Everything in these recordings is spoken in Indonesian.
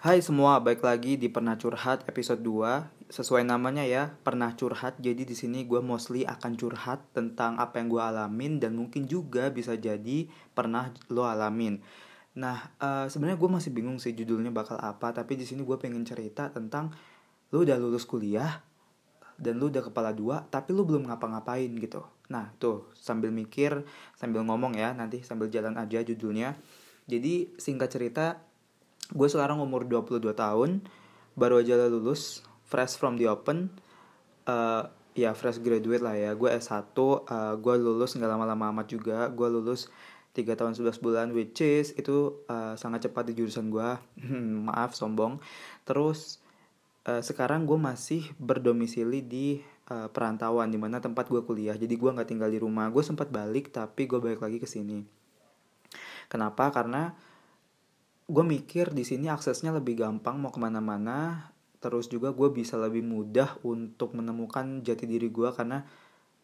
Hai semua, baik lagi di Pernah Curhat episode 2 Sesuai namanya ya, Pernah Curhat. Jadi di sini gue mostly akan curhat tentang apa yang gue alamin Dan mungkin juga bisa jadi pernah lo alamin. Nah, uh, sebenarnya gue masih bingung sih judulnya bakal apa Tapi di sini gue pengen cerita tentang Lo udah lulus kuliah Dan lo udah kepala dua, tapi lo belum ngapa-ngapain gitu. Nah, tuh sambil mikir, sambil ngomong ya Nanti sambil jalan aja judulnya. Jadi singkat cerita gue sekarang umur 22 tahun baru aja lulus fresh from the open. Uh, ya fresh graduate lah ya. Gue S1 uh, gue lulus nggak lama-lama amat juga. Gue lulus 3 tahun 11 bulan which is itu uh, sangat cepat di jurusan gue maaf sombong. Terus uh, sekarang gue masih berdomisili di uh, perantauan di mana tempat gue kuliah. Jadi gue nggak tinggal di rumah. Gue sempat balik tapi gue balik lagi ke sini. Kenapa? Karena gue mikir di sini aksesnya lebih gampang mau ke mana-mana terus juga gue bisa lebih mudah untuk menemukan jati diri gue karena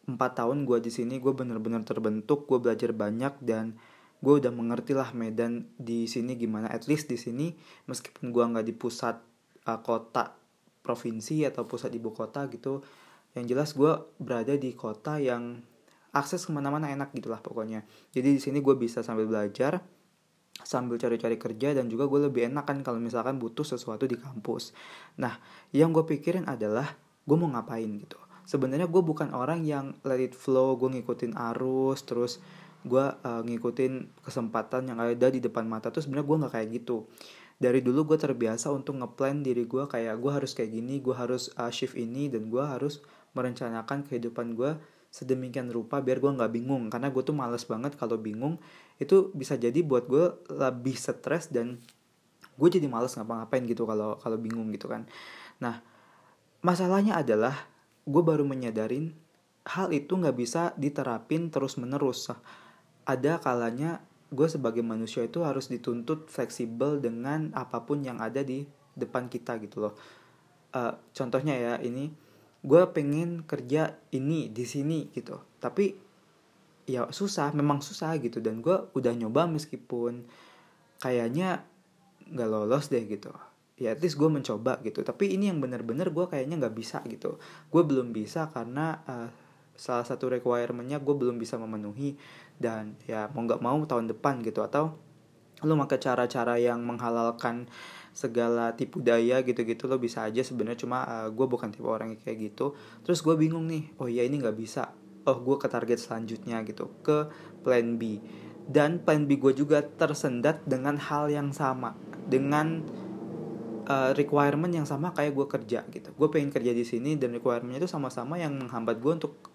empat tahun gue di sini gue bener-bener terbentuk gue belajar banyak dan gue udah mengerti lah Medan di sini gimana. At least di sini meskipun gue nggak di pusat uh, kota provinsi atau pusat ibu kota gitu yang jelas gue berada di kota yang akses ke mana-mana enak gitulah pokoknya. Jadi di sini gue bisa sambil belajar sambil cari-cari kerja dan juga gue lebih enak kan kalau misalkan butuh sesuatu di kampus. Nah, yang gue pikirin adalah gue mau ngapain gitu. Sebenarnya gue bukan orang yang let it flow, gue ngikutin arus, terus gue uh, ngikutin kesempatan yang ada di depan mata tuh sebenarnya gue nggak kayak gitu. Dari dulu gue terbiasa untuk ngeplan diri gue kayak gue harus kayak gini, gue harus uh, shift ini dan gue harus merencanakan kehidupan gue sedemikian rupa biar gue nggak bingung. Karena gue tuh males banget kalau bingung itu bisa jadi buat gue lebih stres dan gue jadi males ngapa-ngapain gitu kalau kalau bingung gitu kan. Nah masalahnya adalah gue baru menyadarin hal itu nggak bisa diterapin terus menerus ada kalanya gue sebagai manusia itu harus dituntut fleksibel dengan apa pun yang ada di depan kita gitu loh. Uh, contohnya ya ini gue pengen kerja ini di sini gitu. Tapi ya susah memang susah gitu. Dan gue udah nyoba meskipun kayaknya nggak lolos deh gitu. Ya at least gue mencoba gitu. Tapi ini yang bener-bener gue kayaknya nggak bisa gitu. Gue belum bisa karena uh, salah satu requirementnya gue belum bisa memenuhi. Dan ya mau nggak mau tahun depan gitu. Atau lo pakai cara-cara yang menghalalkan segala tipu daya gitu-gitu lo bisa aja sebenarnya. Cuma uh, gue bukan tipe orang yang kayak gitu. Terus gue bingung nih oh ya ini nggak bisa. Oh gue ke target selanjutnya gitu ke plan B. Dan plan B gue juga tersendat dengan hal yang sama. Dengan uh, requirement yang sama kayak gue kerja gitu. Gue pengen kerja di sini dan requirementnya itu sama-sama yang menghambat gue untuk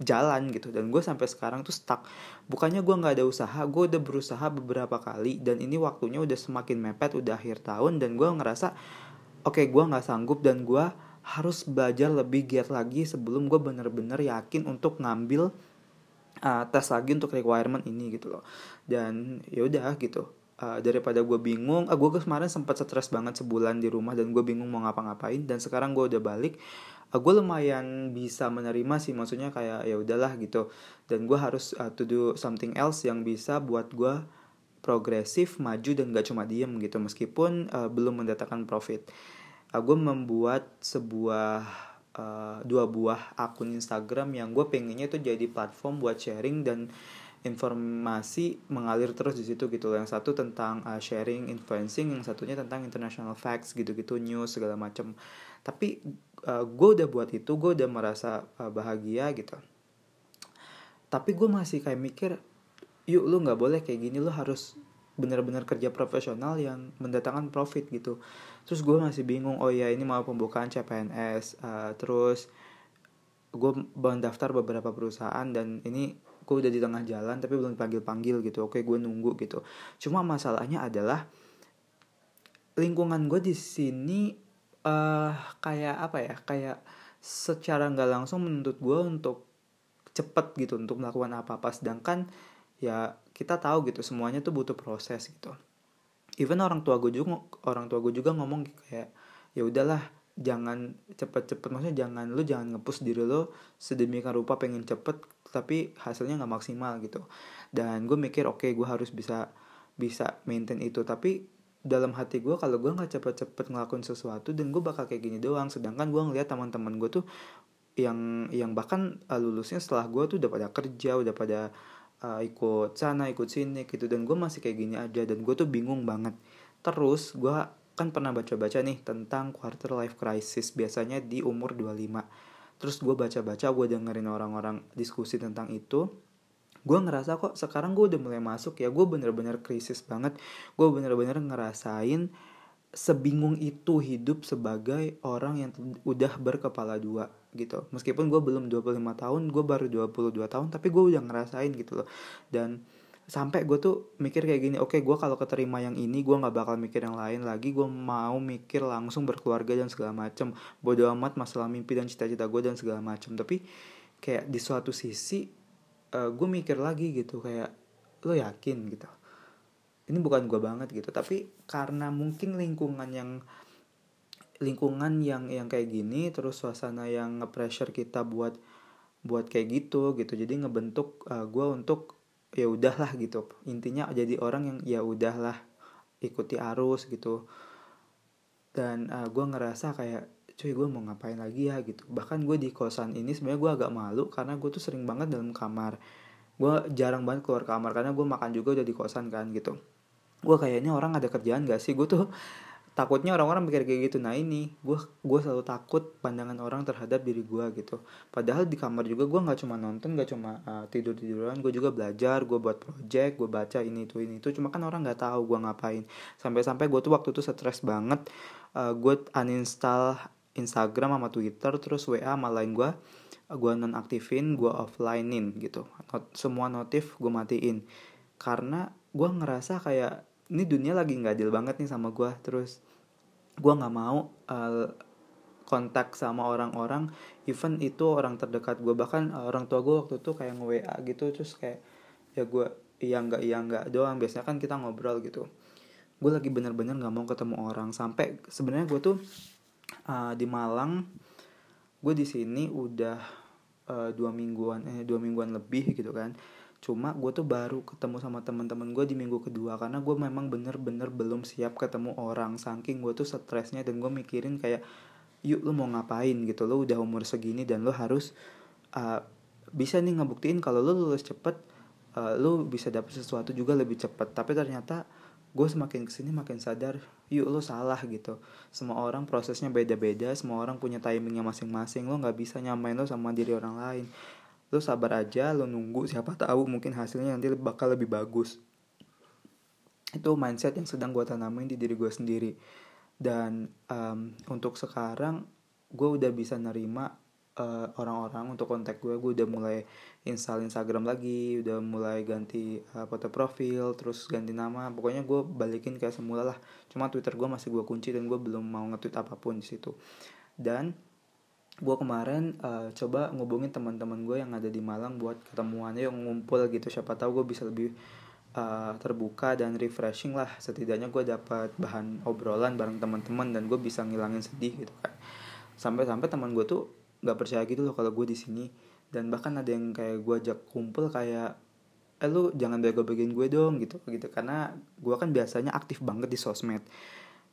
jalan gitu. Dan gue sampai sekarang tuh stuck. Bukannya gue nggak ada usaha gue udah berusaha beberapa kali. Dan ini waktunya udah semakin mepet udah akhir tahun. Dan gue ngerasa oke okay, gue nggak sanggup dan gue harus belajar lebih giat lagi sebelum gue bener-bener yakin untuk ngambil uh, tes lagi untuk requirement ini gitu loh. Dan ya udah gitu uh, daripada gue bingung uh, gue kemarin sempat stres banget sebulan di rumah dan gue bingung mau ngapa-ngapain. Dan sekarang gue udah balik uh, gue lumayan bisa menerima sih maksudnya kayak ya udahlah gitu. Dan gue harus uh, to do something else yang bisa buat gue progresif maju dan gak cuma diem gitu meskipun uh, belum mendatangkan profit. Uh, gue membuat sebuah uh, dua buah akun Instagram yang gue pengennya itu jadi platform buat sharing dan informasi mengalir terus di situ gitu. Yang satu tentang uh, sharing influencing yang satunya tentang international facts gitu-gitu news segala macam tapi uh, gue udah buat itu gue udah merasa uh, bahagia gitu. Tapi gue masih kayak mikir yuk lu nggak boleh kayak gini. Lu harus benar-benar kerja profesional yang mendatangkan profit gitu. Terus gue masih bingung oh ya ini mau pembukaan CPNS uh, terus gue mendaftar beberapa perusahaan dan ini gue udah di tengah jalan tapi belum panggil panggil gitu. Oke gue nunggu gitu. Cuma masalahnya adalah lingkungan gue di sini uh, kayak apa ya kayak secara nggak langsung menuntut gue untuk cepet gitu untuk melakukan apa apa sedangkan ya kita tahu gitu semuanya tuh butuh proses gitu. Even orang tua gue juga orang tua gue juga ngomong kayak ya udahlah jangan cepet-cepet maksudnya jangan lu jangan ngepus diri lo sedemikian rupa pengen cepet tapi hasilnya nggak maksimal gitu. Dan gue mikir oke okay, gue harus bisa bisa maintain itu. Tapi dalam hati gue kalau gue nggak cepet-cepet ngelakuin sesuatu dan gue bakal kayak gini doang. Sedangkan gue ngeliat teman-teman gue tuh yang yang bahkan uh, lulusnya setelah gue tuh udah pada kerja udah pada uh, ikut sana ikut sini gitu. Dan gue masih kayak gini aja. Dan gue tuh bingung banget. Terus gue kan pernah baca-baca nih tentang quarter life crisis biasanya di umur 25 terus gue baca-baca gue dengerin orang-orang diskusi tentang itu gue ngerasa kok sekarang gue udah mulai masuk ya gue bener-bener krisis banget. Gue bener-bener ngerasain sebingung itu hidup sebagai orang yang udah berkepala dua gitu. Meskipun gue belum 25 tahun gue baru 22 tahun tapi gue udah ngerasain gitu loh. Dan sampai gue tuh mikir kayak gini oke okay, gue kalau keterima yang ini gue nggak bakal mikir yang lain lagi. Gue mau mikir langsung berkeluarga dan segala macem. Bodo amat masalah mimpi dan cita-cita gue dan segala macem. Tapi kayak di suatu sisi uh, gue mikir lagi gitu kayak lo yakin? Gitu. Ini bukan gue banget gitu tapi karena mungkin lingkungan yang lingkungan yang yang kayak gini terus suasana yang nge-pressure kita buat buat kayak gitu gitu. Jadi ngebentuk uh, gue untuk ya udahlah gitu. Intinya jadi orang yang ya udahlah ikuti arus gitu. Dan uh, eh, gue ngerasa kayak cuy gue mau ngapain lagi ya? gitu. Bahkan gue di kosan ini sebenarnya gue agak malu karena gue tuh sering banget dalam kamar. Gue jarang banget keluar kamar karena gue makan juga udah di kosan kan gitu. Gue kayaknya orang ada kerjaan gak sih? Gue tuh takutnya orang-orang mikir kayak gitu nah ini gue gue selalu takut pandangan orang terhadap diri gue gitu. Padahal di kamar juga gue nggak cuma nonton nggak cuma uh, tidur tiduran gue juga belajar gue buat project gue baca ini itu ini itu. Cuma kan orang nggak tahu gue ngapain. Sampai-sampai gue tuh waktu itu stres banget uh, gue uninstall Instagram sama Twitter terus WA sama lain gue gue nonaktifin gue offlinein gitu. Not, semua notif gue matiin. Karena gue ngerasa kayak ini dunia lagi nggak adil banget nih sama gue terus gue nggak mau uh, kontak sama orang-orang even itu orang terdekat gue bahkan uh, orang tua gue waktu itu kayak nge WA gitu terus kayak ya gue iya nggak iya nggak doang. Biasanya kan kita ngobrol gitu. Gue lagi bener-bener nggak mau ketemu orang. Sampai sebenarnya gue tuh uh, di Malang gue di sini udah uh, dua mingguan eh dua mingguan lebih gitu kan cuma gue tuh baru ketemu sama teman-teman gue di minggu kedua karena gue memang bener-bener belum siap ketemu orang. Saking gue tuh stresnya dan gue mikirin kayak yuk lu mau ngapain? gitu. Lo udah umur segini dan lo harus uh, bisa nih ngebuktiin kalau lo lulus cepet uh, lo bisa dapet sesuatu juga lebih cepet. Tapi ternyata gue semakin ke sini makin sadar yuk lo salah gitu. Semua orang prosesnya beda-beda semua orang punya timingnya masing-masing. Lo nggak bisa nyamain lo sama diri orang lain lo sabar aja lo nunggu siapa tahu mungkin hasilnya nanti bakal lebih bagus. Itu mindset yang sedang gue tanamin di diri gue sendiri. Dan um, untuk sekarang gue udah bisa nerima eh, orang-orang untuk kontak gue gue udah mulai install Instagram lagi udah mulai ganti uh, foto profil terus ganti nama. Pokoknya gue balikin kayak semula lah. Cuma Twitter gue masih gue kunci dan gue belum mau nge-tweet apa pun di situ. Dan gue kemarin uh, coba ngubungin teman-teman gue yang ada di Malang buat ketemuan yang ngumpul gitu. Siapa tahu gue bisa lebih uh, terbuka dan refreshing lah. Setidaknya gue dapat bahan obrolan bareng teman-teman dan gue bisa ngilangin sedih gitu kan. Sampai-sampai teman gue tuh nggak percaya gitu loh kalau gue di sini. Dan bahkan ada yang kayak gue ajak kumpul kayak eh lu jangan bego bagian gue dong gitu gitu. Karena gue kan biasanya aktif banget di sosmed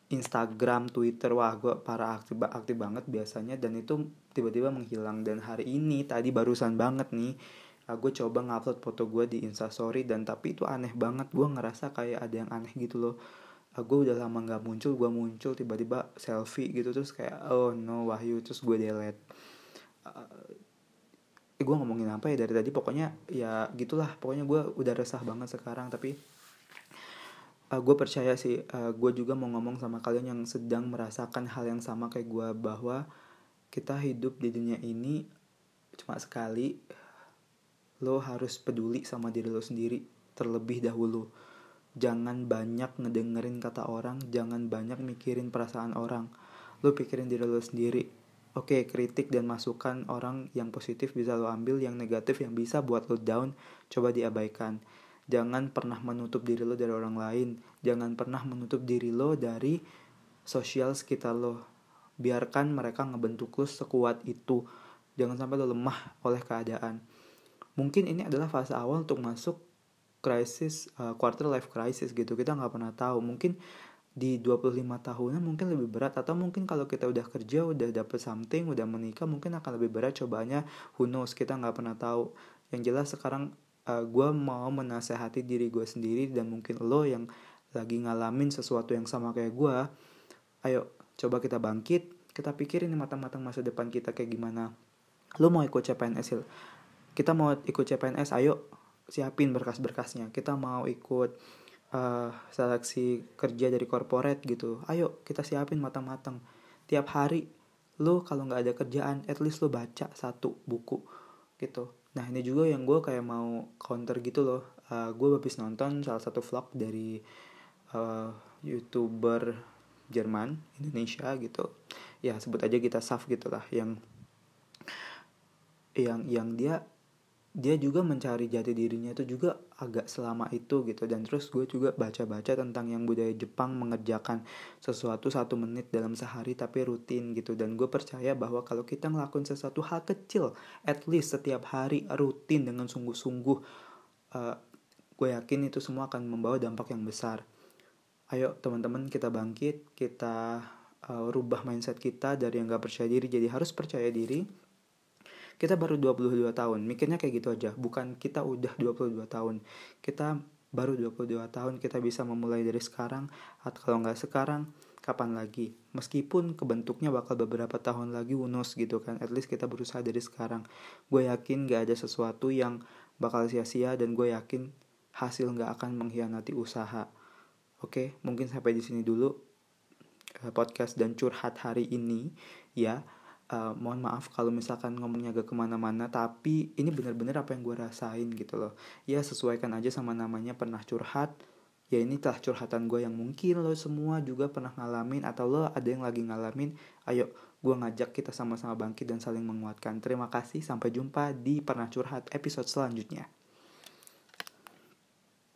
Instagram, Twitter, wah gue para aktif aktif banget biasanya. Dan itu tiba-tiba menghilang. Dan hari ini tadi barusan banget nih uh, gue coba ngupload foto gue di Instastory. Dan tapi itu aneh banget. Gue ngerasa kayak ada yang aneh gitu loh. Uh, gue udah lama nggak muncul. Gue muncul tiba-tiba selfie gitu. Terus kayak oh no Wahyu. Terus gue delete. Uh, eh, gue ngomongin apa ya? Dari tadi pokoknya ya gitulah. Pokoknya gue udah resah banget sekarang. Tapi uh, eh, gue percaya sih uh, eh, gue juga mau ngomong sama kalian yang sedang merasakan hal yang sama kayak gue bahwa kita hidup di dunia ini cuma sekali lo harus peduli sama diri lo sendiri terlebih dahulu. Jangan banyak ngedengerin kata orang jangan banyak mikirin perasaan orang. Lo pikirin diri lo sendiri. Oke kritik dan masukan orang yang positif bisa lo ambil yang negatif yang bisa buat lo down coba diabaikan Jangan pernah menutup diri lo dari orang lain. Jangan pernah menutup diri lo dari sosial sekitar lo. Biarkan mereka ngebentuk lo sekuat itu. Jangan sampai lo lemah oleh keadaan. Mungkin ini adalah fase awal untuk masuk krisis uh, quarter life crisis gitu. Kita nggak pernah tahu. Mungkin di 25 tahunan mungkin lebih berat atau mungkin kalau kita udah kerja udah dapet something udah menikah mungkin akan lebih berat cobanya who knows kita nggak pernah tahu yang jelas sekarang uh, gue mau menasehati diri gue sendiri dan mungkin lo yang lagi ngalamin sesuatu yang sama kayak gue ayo coba kita bangkit kita pikirin matang-matang masa depan kita kayak gimana. Lo mau ikut CPNS kita mau ikut CPNS ayo siapin berkas-berkasnya. Kita mau ikut uh, seleksi kerja dari corporate gitu. Ayo kita siapin matang-matang. Tiap hari lo kalau nggak ada kerjaan at least lo baca satu buku gitu nah ini juga yang gue kayak mau counter gitu loh. Uh, gue habis nonton salah satu vlog dari uh, youtuber Jerman Indonesia gitu. Ya sebut aja kita Saf gitulah yang yang yang dia dia juga mencari jati dirinya itu juga agak selama itu gitu. Dan terus gue juga baca-baca tentang yang budaya Jepang mengerjakan sesuatu satu menit dalam sehari tapi rutin gitu. Dan gue percaya bahwa kalau kita ngelakuin sesuatu hal kecil at least setiap hari rutin dengan sungguh-sungguh uh, gue yakin itu semua akan membawa dampak yang besar. Ayo teman-teman kita bangkit kita uh, rubah mindset kita dari yang gak percaya diri jadi harus percaya diri kita baru 22 tahun mikirnya kayak gitu aja. Bukan kita udah 22 tahun. Kita baru 22 tahun kita bisa memulai dari sekarang. Atau kalau nggak sekarang kapan lagi? Meskipun kebentuknya bakal beberapa tahun lagi unus gitu kan. At least kita berusaha dari sekarang. Gue yakin gak ada sesuatu yang bakal sia-sia dan gue yakin hasil nggak akan mengkhianati usaha. Oke mungkin sampai di sini dulu eh, podcast dan curhat hari ini ya uh, mohon maaf kalau misalkan ngomongnya agak ke mana-mana tapi ini benar-benar apa yang gue rasain gitu loh. Ya sesuaikan aja sama namanya pernah curhat ya ini telah curhatan gue yang mungkin lo semua juga pernah ngalamin atau lo ada yang lagi ngalamin ayo gue ngajak kita sama-sama bangkit dan saling menguatkan. Terima kasih sampai jumpa di pernah curhat episode selanjutnya